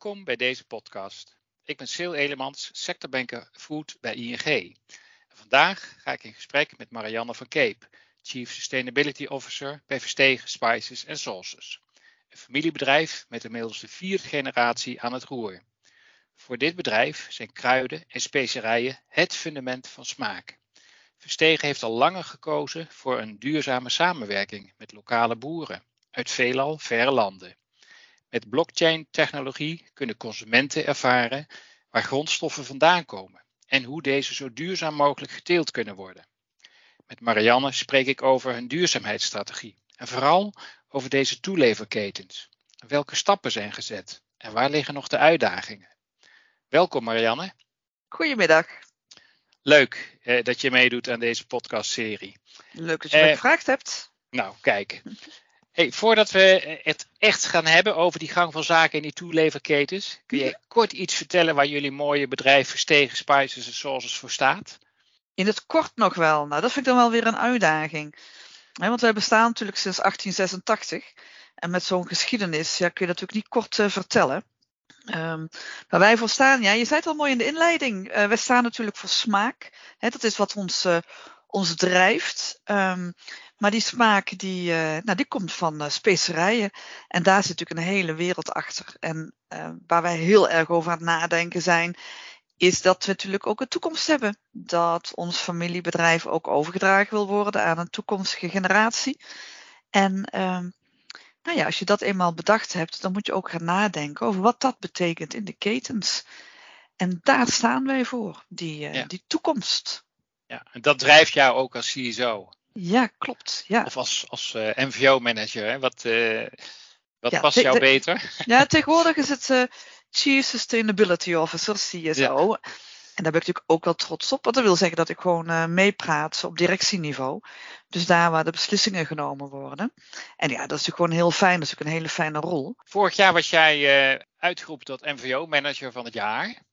Welkom bij deze podcast. Ik ben Sil Elemans, sectorbanker Food bij ING. vandaag ga ik in gesprek met Marianne van Cape, Chief Sustainability Officer bij Verstegen Spices Sauces. Een familiebedrijf met inmiddels de vierde generatie aan het roer. Voor dit bedrijf zijn kruiden en specerijen het fundament van smaak. Verstegen heeft al langer gekozen voor een duurzame samenwerking met lokale boeren uit veelal verre landen. Met blockchain-technologie kunnen consumenten ervaren waar grondstoffen vandaan komen en hoe deze zo duurzaam mogelijk geteeld kunnen worden. Met Marianne spreek ik over hun duurzaamheidsstrategie en vooral over deze toeleverketens. Welke stappen zijn gezet en waar liggen nog de uitdagingen? Welkom Marianne. Goedemiddag. Leuk eh, dat je meedoet aan deze podcastserie. Leuk dat je eh, me gevraagd hebt. Nou, kijk. Hey, voordat we het echt gaan hebben over die gang van zaken in die toeleverketens, kun je kort iets vertellen waar jullie mooie bedrijf Verstegen Spices en Sauces voor staat? In het kort nog wel. Nou, dat vind ik dan wel weer een uitdaging. want wij bestaan natuurlijk sinds 1886. En met zo'n geschiedenis ja, kun je natuurlijk niet kort uh, vertellen. Um, waar wij voor staan, ja, je zei het al mooi in de inleiding. Uh, wij staan natuurlijk voor smaak. dat is wat ons, uh, ons drijft. Um, maar die smaak die, uh, nou, die komt van uh, specerijen. En daar zit natuurlijk een hele wereld achter. En uh, waar wij heel erg over aan het nadenken zijn, is dat we natuurlijk ook een toekomst hebben. Dat ons familiebedrijf ook overgedragen wil worden aan een toekomstige generatie. En um, nou ja, als je dat eenmaal bedacht hebt, dan moet je ook gaan nadenken over wat dat betekent in de ketens. En daar staan wij voor, die, ja. die toekomst. Ja, en dat drijft jou ook als CSO. Ja, klopt. Ja. Of als, als uh, eh, MVO-manager. Wat, uh, wat ja, past jou beter? Ja, tegenwoordig is het uh, Chief Sustainability Officer, CSO. Ja. En daar ben ik natuurlijk ook wel trots op. Want dat wil zeggen dat ik gewoon meepraat op directieniveau. Dus daar waar de beslissingen genomen worden. En ja, dat is natuurlijk gewoon heel fijn. Dat is natuurlijk een hele fijne rol. Vorig jaar was jij uitgeroepen tot MVO-manager van het jaar.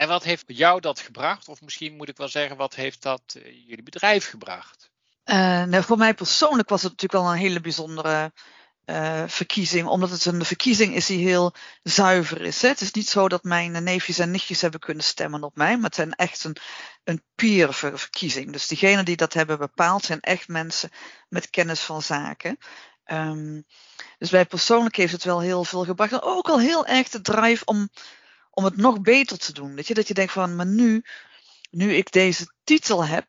En wat heeft jou dat gebracht? Of misschien moet ik wel zeggen, wat heeft dat jullie bedrijf gebracht? Uh, nou, voor mij persoonlijk was het natuurlijk wel een hele bijzondere uh, verkiezing, omdat het een verkiezing is die heel zuiver is. Hè? Het is niet zo dat mijn neefjes en nichtjes hebben kunnen stemmen op mij, maar het zijn echt een, een peer verkiezing. Dus diegenen die dat hebben bepaald zijn echt mensen met kennis van zaken. Um, dus bij persoonlijk heeft het wel heel veel gebracht. En ook al heel erg de drive om, om het nog beter te doen. Weet je? Dat je denkt van, maar nu, nu ik deze titel heb,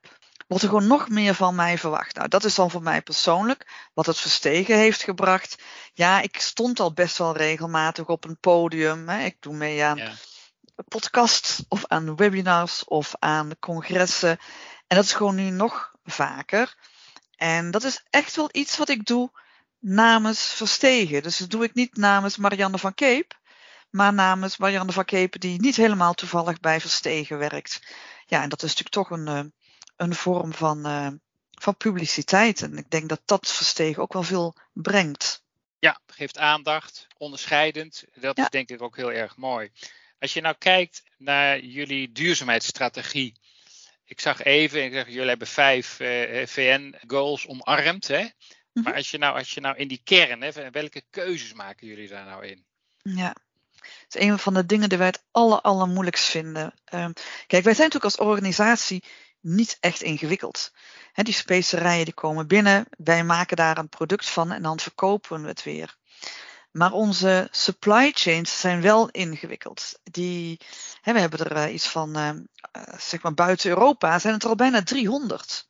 wordt er gewoon nog meer van mij verwacht. Nou, dat is dan voor mij persoonlijk wat het verstegen heeft gebracht. Ja, ik stond al best wel regelmatig op een podium. Hè. Ik doe mee aan ja. podcasts of aan webinars of aan congressen. En dat is gewoon nu nog vaker. En dat is echt wel iets wat ik doe namens Verstegen. Dus dat doe ik niet namens Marianne van Keep, maar namens Marianne van Keep die niet helemaal toevallig bij Verstegen werkt. Ja, en dat is natuurlijk toch een, eh, een vorm van, uh, van publiciteit. En ik denk dat dat verstegen ook wel veel brengt. Ja, geeft aandacht, onderscheidend. Dat is denk ik ook heel erg mooi. Als je nou kijkt naar jullie duurzaamheidsstrategie. Ik zag even, ik zeg, jullie hebben vijf eh, VN-goals omarmd. Hè? Maar mhm. als je, nou, als je nou in die kern, hè, welke keuzes maken jullie daar nou in? Ja, is een van de dingen die wij het aller, allermoeilijkst vinden. Uh, kijk, wij zijn natuurlijk als organisatie niet echt ingewikkeld. die specerijen die komen binnen, wij maken daar een product van en dan verkopen we het weer. Maar onze supply chains zijn wel ingewikkeld. Die, we hebben er uh, iets van, uh, zeg maar buiten Europa, zijn het er al bijna 300.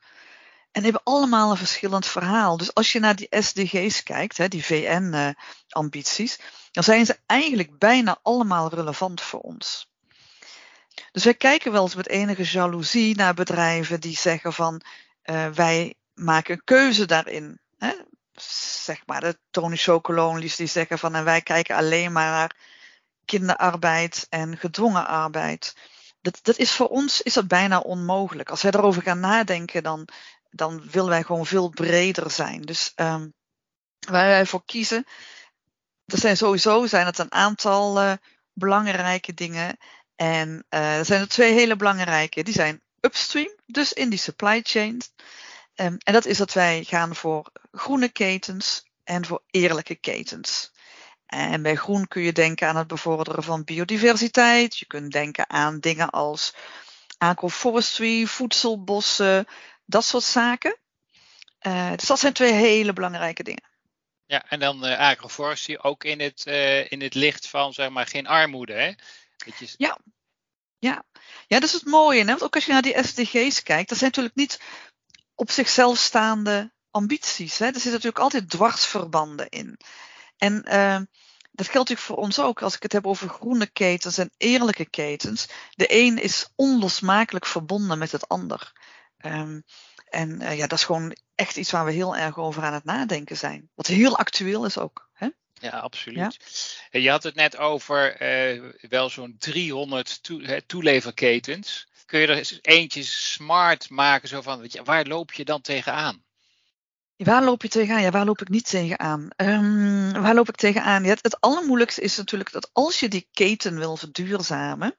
En hebben allemaal een verschillend verhaal. Dus als je naar die SDG's kijkt, hè, die VN-ambities, dan zijn ze eigenlijk bijna allemaal relevant voor ons. Dus wij kijken wel eens met enige jaloezie naar bedrijven die zeggen van uh, wij maken een keuze daarin. Hè? Zeg maar de Tony Chocolonely's die zeggen van en wij kijken alleen maar naar kinderarbeid en gedwongen arbeid. Dat, dat is voor ons is dat bijna onmogelijk. Als wij erover gaan nadenken, dan, dan willen wij gewoon veel breder zijn. Dus um, waar wij voor kiezen, er zijn sowieso zijn het een aantal uh, belangrijke dingen. En uh, er zijn er twee hele belangrijke. Die zijn upstream, dus in die supply chain. Um, en dat is dat wij gaan voor groene ketens en voor eerlijke ketens. En bij groen kun je denken aan het bevorderen van biodiversiteit. Je kunt denken aan dingen als agroforestry, voedselbossen, dat soort zaken. Uh, dus dat zijn twee hele belangrijke dingen. Ja, en dan uh, agroforestry ook in het, uh, in het licht van zeg maar geen armoede. Hè? Je... Ja. Ja. ja, dat is het mooie. Hè? Want ook als je naar die SDG's kijkt, dat zijn natuurlijk niet op zichzelf staande ambities. Hè? Er zitten natuurlijk altijd dwarsverbanden in. En uh, dat geldt natuurlijk voor ons ook als ik het heb over groene ketens en eerlijke ketens. De een is onlosmakelijk verbonden met het ander. Um, en uh, ja, dat is gewoon echt iets waar we heel erg over aan het nadenken zijn. Wat heel actueel is ook. Hè? Ja, absoluut. Ja? Je had het net over uh, wel zo'n 300 toe, toeleverketens. Kun je er eentje smart maken, zo van, weet je, waar loop je dan tegenaan? Waar loop je tegenaan? Ja, waar loop ik niet tegenaan? Um, waar loop ik tegenaan? Ja, het, het allermoeilijkste is natuurlijk dat als je die keten wil verduurzamen,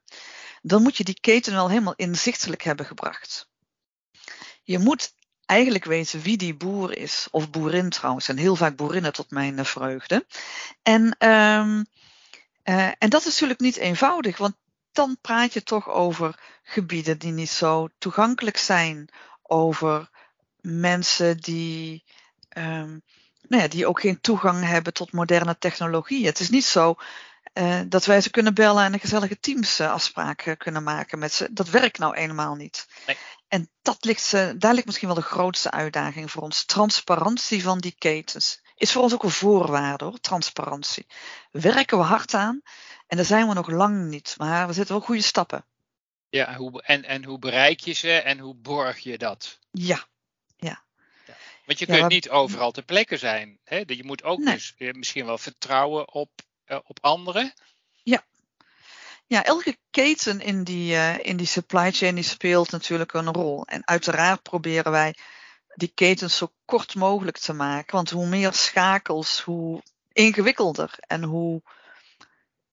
dan moet je die keten wel helemaal inzichtelijk hebben gebracht. Je moet eigenlijk weten wie die boer is, of boerin trouwens, en heel vaak boerinnen tot mijn eh, vreugde. En, um, uh, en dat is natuurlijk niet eenvoudig, want dan praat je toch over gebieden die niet zo toegankelijk zijn, over mensen die, um, nou ja, die ook geen toegang hebben tot moderne technologie. Het is niet zo uh, dat wij ze kunnen bellen en een gezellige Teams-afspraak uh, kunnen maken met ze. Dat werkt nou eenmaal niet. Nee. En dat ligt, uh, daar ligt misschien wel de grootste uitdaging voor ons. Transparantie van die ketens is voor ons ook een voorwaarde hoor, transparantie. Werken we hard aan en daar zijn we nog lang niet, maar we zetten wel goede stappen. Ja, hoe, en, en hoe bereik je ze en hoe borg je dat? Ja, ja. Want je kunt niet overal ter plekke zijn. Hè? Je moet ook nee. dus misschien wel vertrouwen op, uh, op anderen. Ja. Ja, elke keten in die, uh, in die supply chain die speelt natuurlijk een rol. En uiteraard proberen wij die ketens zo kort mogelijk te maken. Want hoe meer schakels, hoe ingewikkelder en hoe,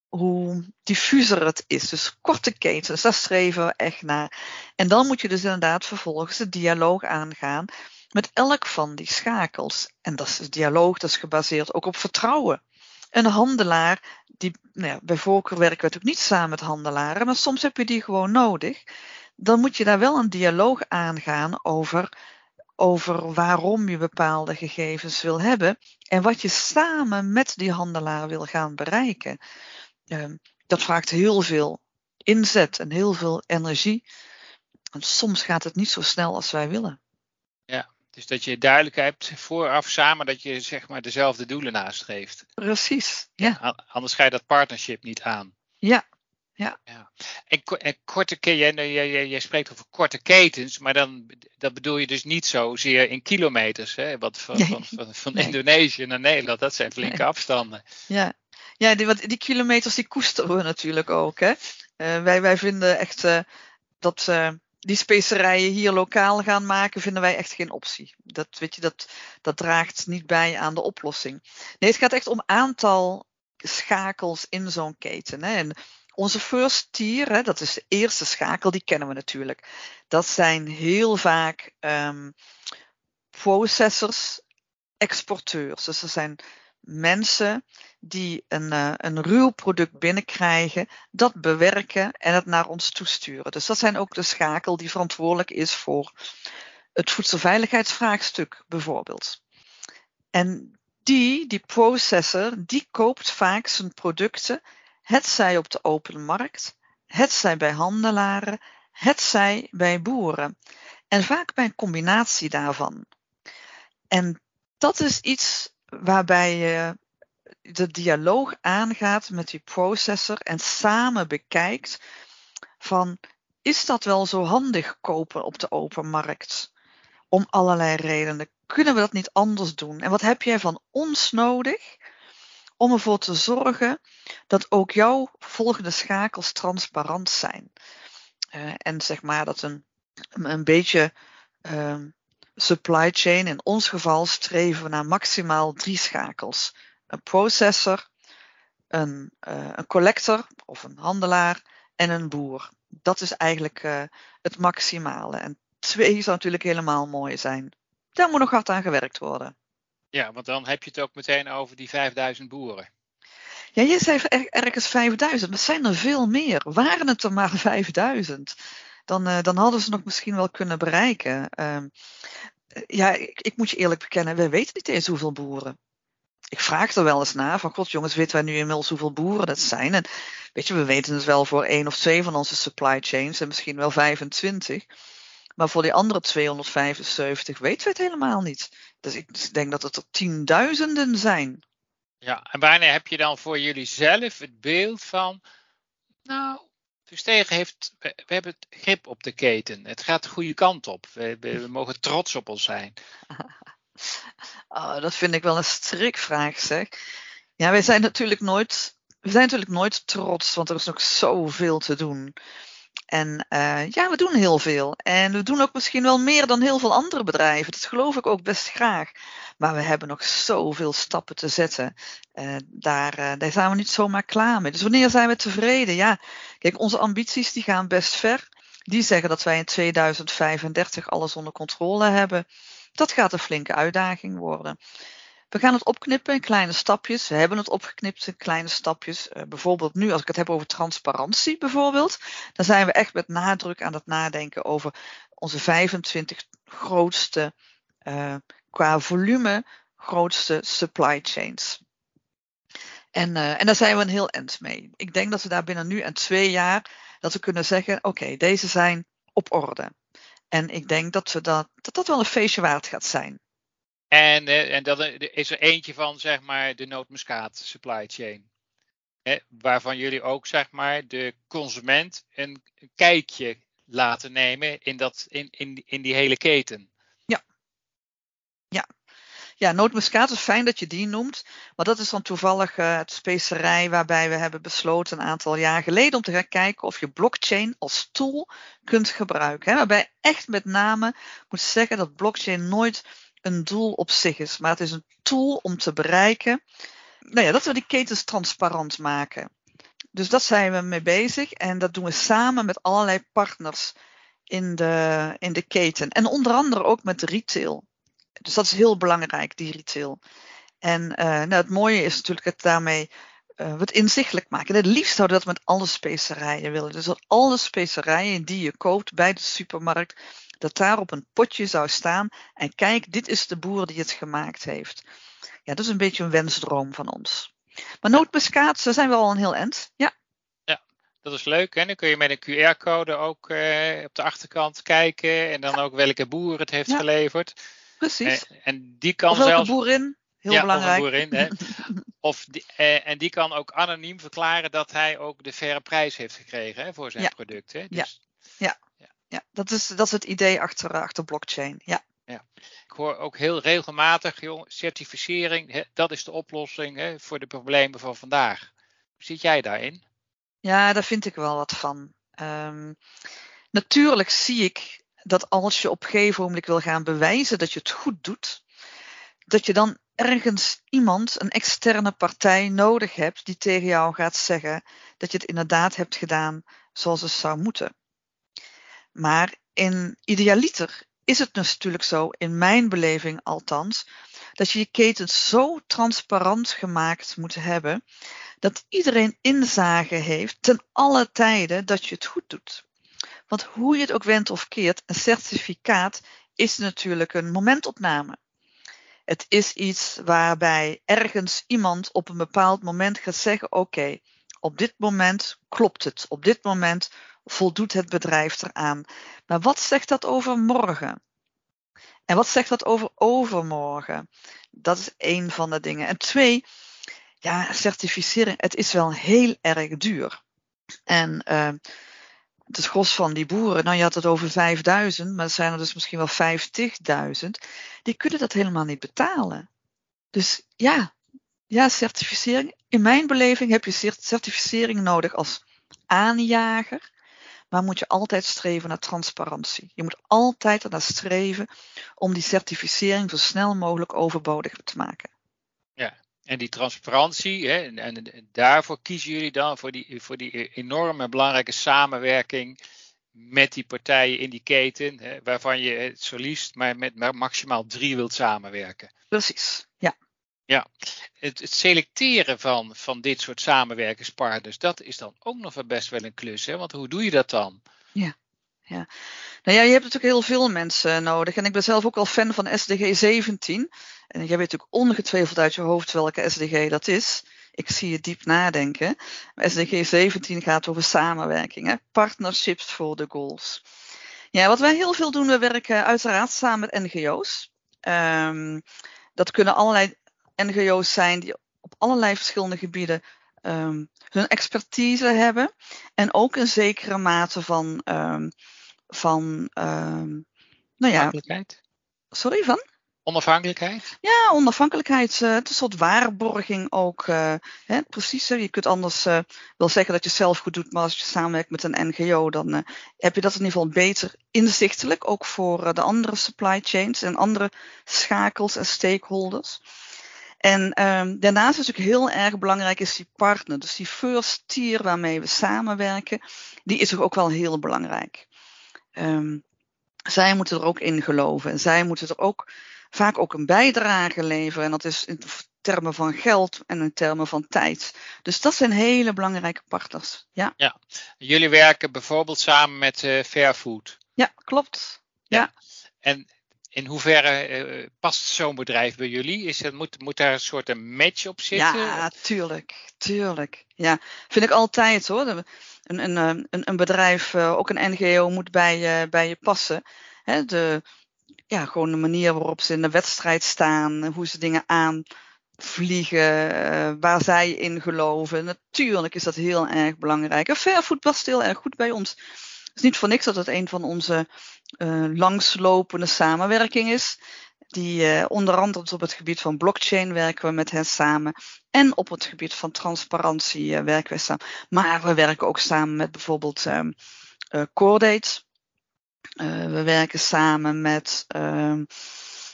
hoe diffuser het is. Dus korte ketens, daar streven we echt naar. En dan moet je dus inderdaad vervolgens de dialoog aangaan met elk van die schakels. En dat is dialoog, dat is gebaseerd ook op vertrouwen. Een handelaar, die, nou ja, bij voorkeur werken we natuurlijk niet samen met handelaren, maar soms heb je die gewoon nodig. Dan moet je daar wel een dialoog aangaan over, over waarom je bepaalde gegevens wil hebben en wat je samen met die handelaar wil gaan bereiken. Uh, dat vraagt heel veel inzet en heel veel energie. En soms gaat het niet zo snel als wij willen. Ja, dus dat je duidelijk hebt vooraf samen dat je zeg maar dezelfde doelen nastreeft. Precies, ja. ja anders ga je dat partnership niet aan. Ja, ja. ja. En, en korte jij, jij, jij, spreekt over korte ketens, maar dan dat bedoel je dus niet zozeer in kilometers. Hè? Want van, nee. van, van, van nee. Indonesië naar Nederland, dat zijn flinke nee. afstanden. Ja, ja die, wat, die kilometers die koesteren we natuurlijk ook. Hè? Uh, wij, wij vinden echt uh, dat. Uh, die specerijen hier lokaal gaan maken, vinden wij echt geen optie. Dat, weet je, dat, dat draagt niet bij aan de oplossing. Nee, het gaat echt om aantal schakels in zo'n keten. Hè. En onze first tier, hè, dat is de eerste schakel, die kennen we natuurlijk. Dat zijn heel vaak um, processors, exporteurs. Dus er zijn mensen die een, uh, een ruw product binnenkrijgen, dat bewerken en het naar ons toesturen. Dus dat zijn ook de schakel die verantwoordelijk is voor het voedselveiligheidsvraagstuk bijvoorbeeld. En die, die processor, die koopt vaak zijn producten, het zij op de open markt, het zij bij handelaren, het zij bij boeren. En vaak bij een combinatie daarvan. En dat is iets waarbij je de dialoog aangaat met die processor en samen bekijkt van is dat wel zo handig kopen op de open markt? Om allerlei redenen. Kunnen we dat niet anders doen? En wat heb jij van ons nodig om ervoor te zorgen dat ook jouw volgende schakels transparant zijn? Uh, en zeg maar dat een, een beetje uh, supply chain. In ons geval streven we naar maximaal drie schakels. Een processor, een, uh, een collector of een handelaar en een boer. Dat is eigenlijk uh, het maximale. En twee zou natuurlijk helemaal mooi zijn. Daar moet nog hard aan gewerkt worden. Ja, want dan heb je het ook meteen over die 5000 boeren. Ja, je zei ergens 5000, maar het zijn er veel meer. Waren het er maar 5000, dan, uh, dan hadden ze nog misschien wel kunnen bereiken. Uh, ja, ik, ik, moet je eerlijk bekennen, wij weten niet eens hoeveel boeren. Ik vraag er wel eens naar, van god jongens, weten wij nu inmiddels hoeveel boeren dat zijn? En weet je, we weten het wel voor één of twee van onze supply chains en misschien wel 25. Maar voor die andere 275 weten we het helemaal niet. Dus ik denk dat het er tienduizenden zijn. Ja, en wanneer heb je dan voor jullie zelf het beeld van, nou, Verstegen heeft, we, hebben grip op de keten. Het gaat de goede kant op. We, we, mogen trots op ons zijn. Oh, dat vind ik wel een strikvraag, zeg. Ja, wij zijn natuurlijk nooit, we zijn natuurlijk nooit trots, want er is nog zoveel te doen. En uh, ja, we doen heel veel. En we doen ook misschien wel meer dan heel veel andere bedrijven. Dat geloof ik ook best graag. Maar we hebben nog zoveel stappen te zetten. Uh, daar, uh, daar zijn we niet zomaar klaar mee. Dus wanneer zijn we tevreden? Ja, kijk, onze ambities die gaan best ver. Die zeggen dat wij in 2035 alles onder controle hebben. Dat gaat een flinke uitdaging worden. We gaan het opknippen in kleine stapjes. We hebben het opgeknipt in kleine stapjes. Uh, bijvoorbeeld nu, als ik het heb over transparantie bijvoorbeeld, dan zijn we echt met nadruk aan het nadenken over onze 25 grootste, uh, qua volume, grootste supply chains. En, uh, en daar zijn we een heel eind mee. Ik denk dat we daar binnen nu en twee jaar, dat we kunnen zeggen, oké, deze zijn op orde. En ik denk dat, we dat dat wel een feestje waard gaat zijn. En, eh, en dat is er eentje van, zeg maar, de nootmuskaat supply chain. waarvan jullie ook, zeg maar, de consument een kijkje laten nemen in, dat, in, in, in die hele keten. Ja. Ja. Ja, nootmuskaat is fijn dat je die noemt. Maar dat is dan toevallig uh, het specerij waarbij we hebben besloten een aantal jaar geleden om te gaan kijken of je blockchain als tool kunt gebruiken. Hè? Waarbij echt met name moet zeggen dat blockchain nooit een doel op zich is, maar het is een tool om te bereiken nou ja, dat we die ketens transparant maken. Dus dat zijn we mee bezig en dat doen we samen met allerlei partners in de, in de keten. En onder andere ook met retail. Dus dat is heel belangrijk, die retail. En uh, nou, het mooie is natuurlijk het daarmee uh, wat inzichtelijk maken. het liefst zouden we dat met alle specerijen willen. Dus dat alle specerijen die je koopt bij de supermarkt, dat daar op een potje zou staan. En kijk, dit is de boer die het gemaakt heeft. Ja, dat is een beetje een wensdroom van ons. Maar nootmuskaat, ze zijn wel al een heel eind. Ja. Ja, dat is leuk. Hè? Dan kun je met een QR-code ook eh, op de achterkant kijken. En dan ook welke boer het heeft geleverd. Precies. En, en die kan of welke zelfs. boerin. Heel ja, belangrijk. Boerin, hè? of die, eh, en die kan ook anoniem verklaren dat hij ook de faire prijs heeft gekregen hè, voor zijn Ja. product. Hè? Ja. Dus, Ja, dat is, dat is het idee achter, achter blockchain. Ja. Ik hoor ook heel regelmatig, joh, certificering, hè, dat is de oplossing hè, voor de problemen van vandaag. Zit jij daarin? Ja, daar vind ik wel wat van. Ehm, natuurlijk zie ik dat als je op een gegeven moment wil gaan bewijzen dat je het goed doet, dat je dan ergens iemand, een externe partij nodig hebt die tegen jou gaat zeggen dat je het inderdaad hebt gedaan zoals het zou moeten. Maar in idealiter is het natuurlijk zo, in mijn beleving althans, dat je je ketens zo transparant gemaakt moet hebben dat iedereen inzage heeft ten alle tijden dat je het goed doet. Want hoe je het ook wendt of keert, een certificaat is natuurlijk een momentopname. Het is iets waarbij ergens iemand op een bepaald moment gaat zeggen: Oké, op dit moment klopt het. Op dit moment voldoet het bedrijf eraan. Maar wat zegt dat over morgen? En wat zegt dat over overmorgen? Dat is één van de dingen. En twee, ja, certificering, het is wel heel erg duur. En uh, het gros van die boeren, nou je had het over 5000, maar er zijn er dus misschien wel 50.000, die kunnen dat helemaal niet betalen. Dus ja, ja, certificering. In mijn beleving heb je certificering nodig als aanjager, maar moet je altijd streven naar transparantie. Je moet altijd ernaar streven om die certificering zo snel mogelijk overbodig te maken. En die transparantie, hè, en, en, daarvoor kiezen jullie dan voor die, voor die enorme belangrijke samenwerking met die partijen in die keten, hè, waarvan je het zo liefst maar met maximaal drie wilt samenwerken. Precies, ja. Ja, het, het, selecteren van, van dit soort samenwerkingspartners, dat is dan ook nog best wel een klus. Hè? Want hoe doe je dat dan? Ja, ja. Nou ja, je hebt natuurlijk heel veel mensen nodig. En ik ben zelf ook wel fan van SDG 17. En jij weet natuurlijk ongetwijfeld uit je hoofd welke SDG dat is. Ik zie je diep nadenken. SDG 17 gaat over samenwerking, hè? partnerships for the goals. Ja, wat wij heel veel doen, we werken uiteraard samen met NGO's. Um, dat kunnen allerlei NGO's zijn die op allerlei verschillende gebieden um, hun expertise hebben. En ook een zekere mate van, um, van nou ja. Sorry, van? Onafhankelijkheid? Ja, onafhankelijkheid. Uh, het is een soort waarborging ook. Uh, hè, precies. Je kunt anders uh, wel zeggen dat je zelf goed doet, maar als je samenwerkt met een NGO, dan heb je dat in ieder geval beter inzichtelijk. Ook voor de andere supply chains en andere schakels en stakeholders. En ehm, daarnaast is ook heel erg belangrijk is die partner. Dus die first tier waarmee we samenwerken, die is ook wel heel belangrijk. Um, zij moeten er ook in geloven. En zij moeten er ook vaak ook een bijdrage leveren. En dat is in termen van geld en in termen van tijd. Dus dat zijn hele belangrijke partners. Ja. ja. Jullie werken bijvoorbeeld samen met uh, Fairfood. Ja, klopt. Ja. En in hoeverre uh, past zo'n bedrijf bij jullie? Is het, moet, moet daar een soort een match op zitten? Ja, tuurlijk. Tuurlijk. Ja, vind ik altijd hoor. Een, een, een, een bedrijf, uh, ook een NGO, moet bij, bij je passen. Hè, de, ja, gewoon de manier waarop ze in de wedstrijd staan, hoe ze dingen aanvliegen, waar zij in geloven. Natuurlijk is dat heel erg belangrijk. En Fairfood past heel erg goed bij ons. Is niet voor niks dat het een van onze uh, langslopende samenwerking is. Die uh, onder andere op het gebied van blockchain werken we met hen samen. En op het gebied van transparantie uh, werken we samen. Maar we werken ook samen met bijvoorbeeld um, we werken samen met ehm,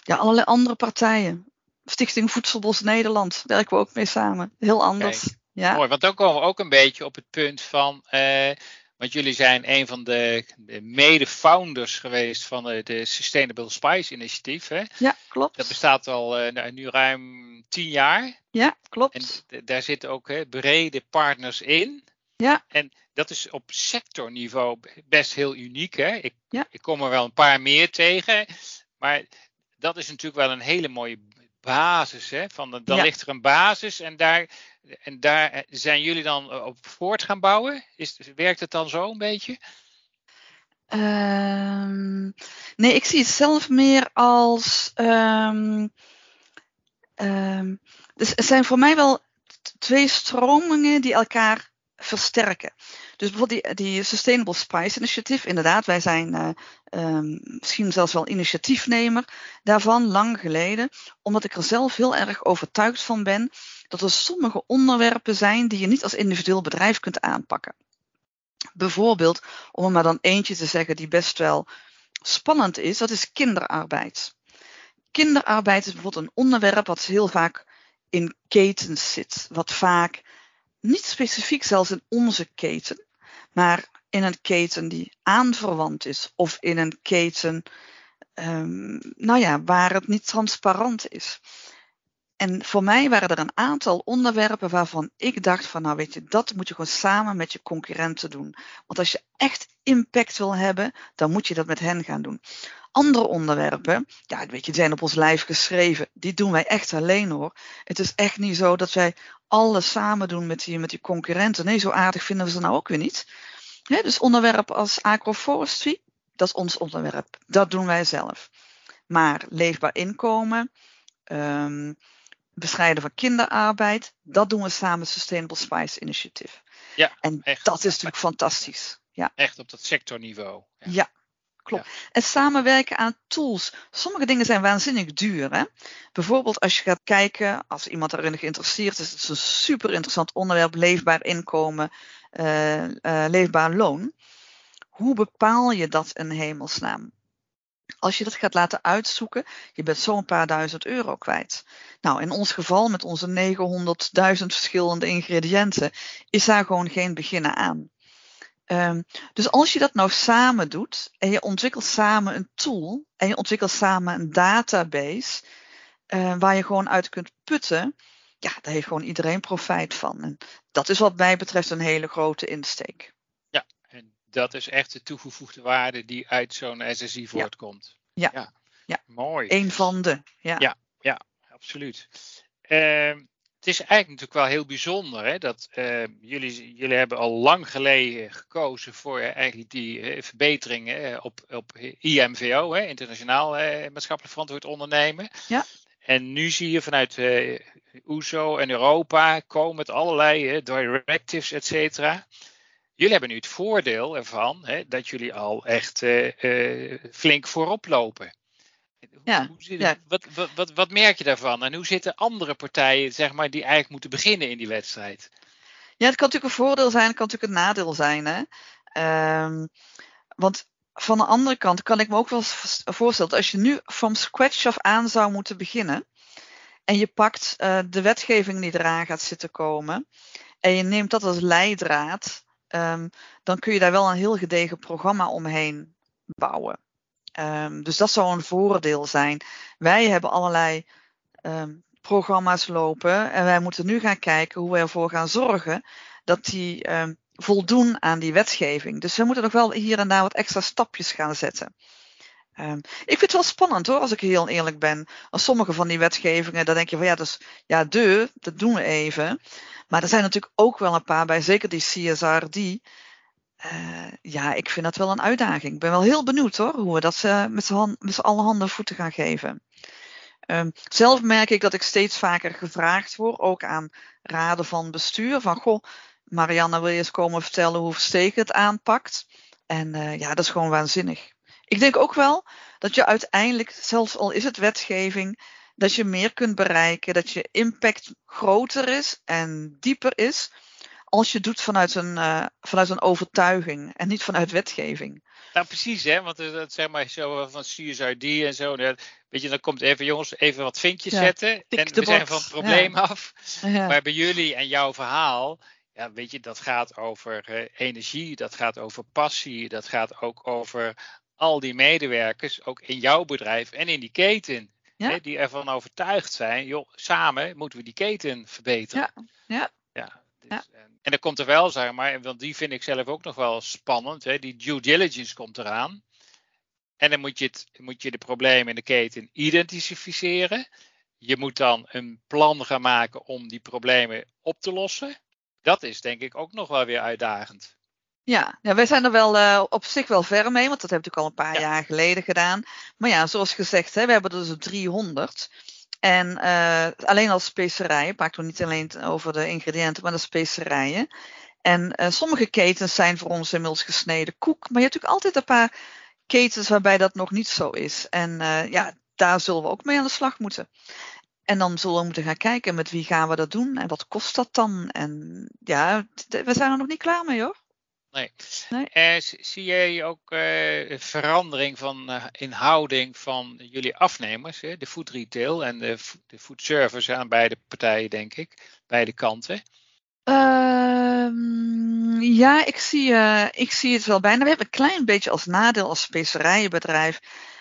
ja, allerlei andere partijen. Stichting Voedselbos Nederland werken we ook mee samen. Heel anders. Kijk, ja. Mooi, want dan komen we ook een beetje op het punt van want jullie zijn een van de, mede-founders geweest van de, de, Sustainable Spice Initiatief. Hè? Ja, klopt. Dat bestaat al uh, nu ruim tien jaar. Ja, klopt. En daar zitten ook hè, brede partners in. Ja. En dat is op sectorniveau best heel uniek. Hè? Ik, ja. ik kom er wel een paar meer tegen. Maar dat is natuurlijk wel een hele mooie basis. Hè? Van, dan ja. ligt er een basis en daar en daar eh, zijn jullie dan eh, op voort gaan bouwen? Is, werkt het dan zo een beetje? Um, nee, ik zie het zelf meer als. Um, um, dus er zijn voor mij wel twee stromingen die elkaar versterken. Dus bijvoorbeeld die, die Sustainable Spice Initiative, inderdaad, wij zijn uh, um, misschien zelfs wel initiatiefnemer daarvan, lang geleden, omdat ik er zelf heel erg overtuigd van ben dat er sommige onderwerpen zijn die je niet als individueel bedrijf kunt aanpakken. Bijvoorbeeld, om er maar dan eentje te zeggen die best wel spannend is, dat is kinderarbeid. Kinderarbeid is bijvoorbeeld een onderwerp wat heel vaak in ketens zit, wat vaak niet specifiek zelfs in onze keten, maar in een keten die aanverwant is of in een keten, um, nou ja, waar het niet transparant is. En voor mij waren er een aantal onderwerpen waarvan ik dacht van nou weet je, dat moet je gewoon samen met je concurrenten doen. Want als je echt impact wil hebben, dan moet je dat met hen gaan doen. Andere onderwerpen, ja weet je, die zijn op ons lijf geschreven. Die doen wij echt alleen hoor. Het is echt niet zo dat wij alles samen doen met die, met die concurrenten. Nee, zo aardig vinden we ze nou ook weer niet. dus onderwerpen als agroforestry, dat is ons onderwerp. Dat doen wij zelf. Maar leefbaar inkomen, um, bestrijden van kinderarbeid, dat doen we samen met Sustainable Spice Initiative. Ja, en echt. dat is natuurlijk fantastisch. Ja. Echt op dat sectorniveau. Ja, ja klopt. En samenwerken aan tools. Sommige dingen zijn waanzinnig duur. Hè? Bijvoorbeeld als je gaat kijken, als iemand erin geïnteresseerd is, het is een super interessant onderwerp, leefbaar inkomen, uh, uh, leefbaar loon. Hoe bepaal je dat in hemelsnaam? Als je dat gaat laten uitzoeken, je bent zo'n paar duizend euro kwijt. Nou, in ons geval met onze 900.000 verschillende ingrediënten is daar gewoon geen beginnen aan. Um, dus als je dat nou samen doet en je ontwikkelt samen een tool en je ontwikkelt samen een database, uh, waar je gewoon uit kunt putten, ja, daar heeft gewoon iedereen profijt van. En dat is wat mij betreft een hele grote insteek. Ja, en dat is echt de toegevoegde waarde die uit zo'n SSI voortkomt. Ja. ja. ja. Mooi. Een van de. Ja, ja, ja absoluut. Uh, het is eigenlijk natuurlijk wel heel bijzonder hè, dat uh, jullie, jullie hebben al lang geleden gekozen voor uh, eigenlijk die uh, verbeteringen op, op IMVO, hè, internationaal maatschappelijk verantwoord ondernemen. Ja. En nu zie je vanuit OESO en Europa komen met allerlei directives, et cetera. Jullie hebben nu het voordeel ervan hè, dat jullie al echt flink voorop lopen. Ja, ja. Wat, wat, wat, wat, merk je daarvan? En hoe zitten andere partijen, zeg maar, die eigenlijk moeten beginnen in die wedstrijd? Ja, het kan natuurlijk een voordeel zijn, het kan natuurlijk een nadeel zijn. Hè? Um, want van de andere kant kan ik me ook wel voorstellen, dat als je nu van scratch af aan zou moeten beginnen, en je pakt uh, de wetgeving die eraan gaat zitten komen, en je neemt dat als leidraad, um, dan kun je daar wel een heel gedegen programma omheen bouwen. Um, dus dat zou een voordeel zijn. Wij hebben allerlei um, programma's lopen en wij moeten nu gaan kijken hoe we ervoor gaan zorgen dat die um, voldoen aan die wetgeving. Dus we moeten nog wel hier en daar wat extra stapjes gaan zetten. Ik vind het wel spannend hoor, als ik heel eerlijk ben. Als sommige van die wetgevingen, dan denk je van ja, dus ja, de, dat doen we even. Maar er zijn natuurlijk ook wel een paar bij, zeker die CSR, die uh, ja, ik vind dat wel een uitdaging. Ik ben wel heel benieuwd hoor, hoe we dat uh, met z'n allen handen voeten gaan geven. Um, zelf merk ik dat ik steeds vaker gevraagd word, ook aan raden van bestuur, van goh, Marianne wil je eens komen vertellen hoe Verstegen het aanpakt. En uh, ja, dat is gewoon waanzinnig. Ik denk ook wel dat je uiteindelijk, zelfs al is het wetgeving, dat je meer kunt bereiken, dat je impact groter is en dieper is als je doet vanuit een, uh, vanuit een overtuiging en niet vanuit wetgeving. Nou, precies, hè? Want dat zeg maar zo van CSRD en zo. Weet je, dan komt even, jongens, even wat vinkjes zetten. En we zijn van het probleem af. Ja. Maar bij jullie en jouw verhaal, ja, weet je, dat gaat over uh, energie, dat gaat over passie, dat gaat ook over al die medewerkers, ook in jouw bedrijf en in die keten. Hè, die ervan overtuigd zijn, joh, samen moeten we die keten verbeteren. Ja, ja. Ja en, en dan komt er wel, zeg maar, want die vind ik zelf ook nog wel spannend. Hè, die due diligence komt eraan. En dan moet je, het, moet je de problemen in de keten identificeren. Je moet dan een plan gaan maken om die problemen op te lossen. Dat is denk ik ook nog wel weer uitdagend. Ja, ja wij zijn er wel uh, op zich wel ver mee, want dat heb ik al een paar jaar geleden gedaan. Maar ja, zoals gezegd, hè, we hebben er dus 300. En uh, alleen als specerijen, praat we niet alleen over de ingrediënten, maar de specerijen. En uh, sommige ketens zijn voor ons inmiddels gesneden koek, maar je hebt natuurlijk altijd een paar ketens waarbij dat nog niet zo is. En uh, ja, daar zullen we ook mee aan de slag moeten. En dan zullen we moeten gaan kijken met wie gaan we dat doen en wat kost dat dan. En ja, we zijn er nog niet klaar mee hoor. Nee. nee. Uh, zie jij ook uh, verandering van uh, in houding van jullie afnemers, hè? de food retail en de, de food service aan beide partijen, denk ik, beide kanten? Ehm, ja, ik zie, ik zie het wel bijna. We hebben een klein beetje als nadeel als specerijenbedrijf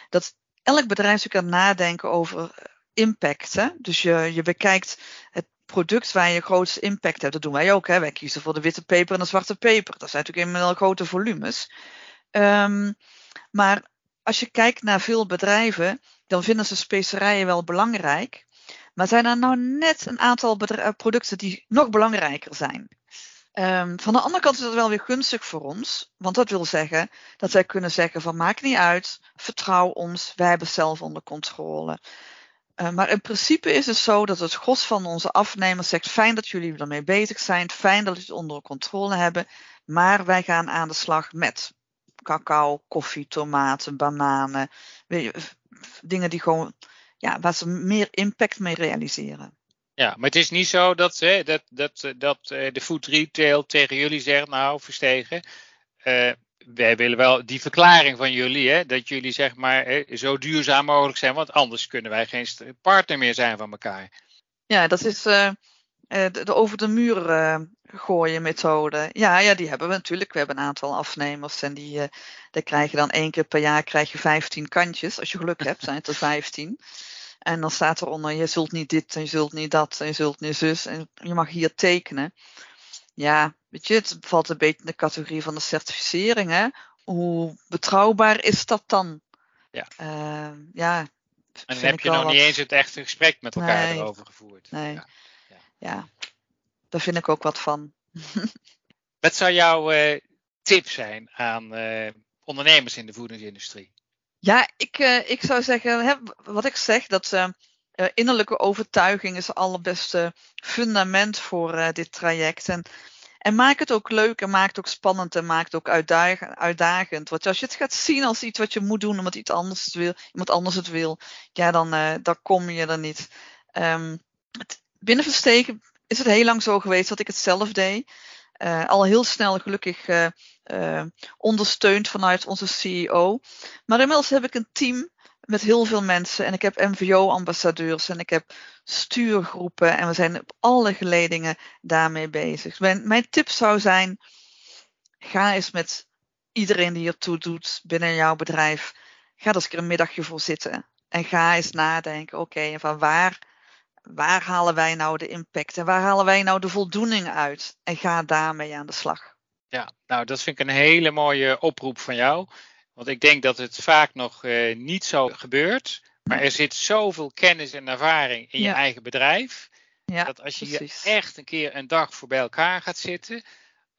dat elk bedrijf natuurlijk aan nadenken over impact. Hè? Dus je, je bekijkt het product waar je grootste impact hebt. Dat doen wij ook. Hè? Wij kiezen voor de witte peper en de zwarte peper. Dat zijn natuurlijk inmiddels grote volumes. Um, maar als je kijkt naar veel bedrijven, dan vinden ze specerijen wel belangrijk. Maar zijn er nou net een aantal eh, producten die nog belangrijker zijn? Um, van de andere kant is dat wel weer gunstig voor ons. Want dat wil zeggen dat wij kunnen zeggen van maakt niet uit, vertrouw ons, wij hebben zelf onder controle. Uh, maar in principe is het zo dat het gros van onze afnemers zegt: fijn dat jullie ermee bezig zijn, fijn dat jullie het onder controle hebben, maar wij gaan aan de slag met cacao, koffie, tomaten, bananen, dingen die gewoon, ja, waar ze meer impact mee realiseren. Ja, maar het is niet zo dat, hè, dat, dat, dat eh, de food retail tegen jullie zegt, nou verstegen, wij willen wel die verklaring van jullie, hè, dat jullie zeg maar zo duurzaam mogelijk zijn, want anders kunnen wij geen partner meer zijn van elkaar. Ja, dat is uh, de, over de muur uh, gooien methode. Ja, ja, die hebben we natuurlijk. We hebben een aantal afnemers en die, uh, die krijg je dan één keer per jaar krijg je 15 kantjes. Als je geluk hebt, zijn het er 15. En dan staat eronder, je zult niet dit en je zult niet dat en je zult niet zus en je mag hier tekenen. Ja, weet je, het valt een beetje in de categorie van de certificering. Hè? Hoe betrouwbaar is dat dan? Ja. Uh, ja en heb je nog wat... niet eens het echte gesprek met elkaar nee, erover gevoerd. Nee. Ja. Ja. ja. daar vind ik ook wat van. wat zou jouw uh, tip zijn aan uh, ondernemers in de voedingsindustrie? Ja, ik, uh, ik zou zeggen, hè, wat ik zeg, dat innerlijke overtuiging is het allerbeste fundament voor dit traject. En, en maak het ook leuk en maak het ook spannend en maak het ook uitdagend. Want als je het gaat zien als iets wat je moet doen omdat iets anders het wil, iemand anders het wil, ja, dan, dan kom je er niet. Um, het, is het heel lang zo geweest dat ik het zelf deed. Uh, al heel snel gelukkig uh, ondersteund vanuit onze CEO. Maar inmiddels heb ik een team met heel veel mensen en ik heb MVO-ambassadeurs en ik heb stuurgroepen en we zijn op alle geledingen daarmee bezig. Mijn, tip zou zijn, ga eens met iedereen die hiertoe doet binnen jouw bedrijf, ga er eens een middagje voor zitten en ga eens nadenken, oké, van waar waar halen wij nou de impact en waar halen wij nou de voldoening uit? En ga daarmee aan de slag. Ja, nou dat vind ik een hele mooie oproep van jou. Want ik denk dat het vaak nog uh, niet zo gebeurt. Maar er zit zoveel kennis en ervaring in je eigen bedrijf. Ja, dat als je hier echt een keer een dag voor bij elkaar gaat zitten.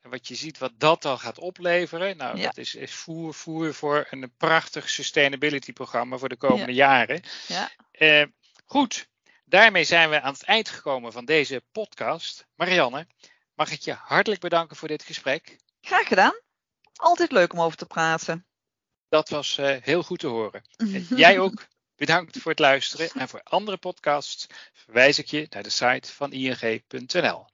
En wat je ziet wat dat dan gaat opleveren. Nou, dat is, is voer, voer voor een prachtig sustainability programma voor de komende jaren. Ja. Uh, goed, Daarmee zijn we aan het eind gekomen van deze podcast. Marianne, mag ik je hartelijk bedanken voor dit gesprek. Graag gedaan. Altijd leuk om over te praten. Dat was uh, heel goed te horen. jij ook bedankt voor het luisteren. En voor andere podcasts verwijs ik je naar de site van ing.nl.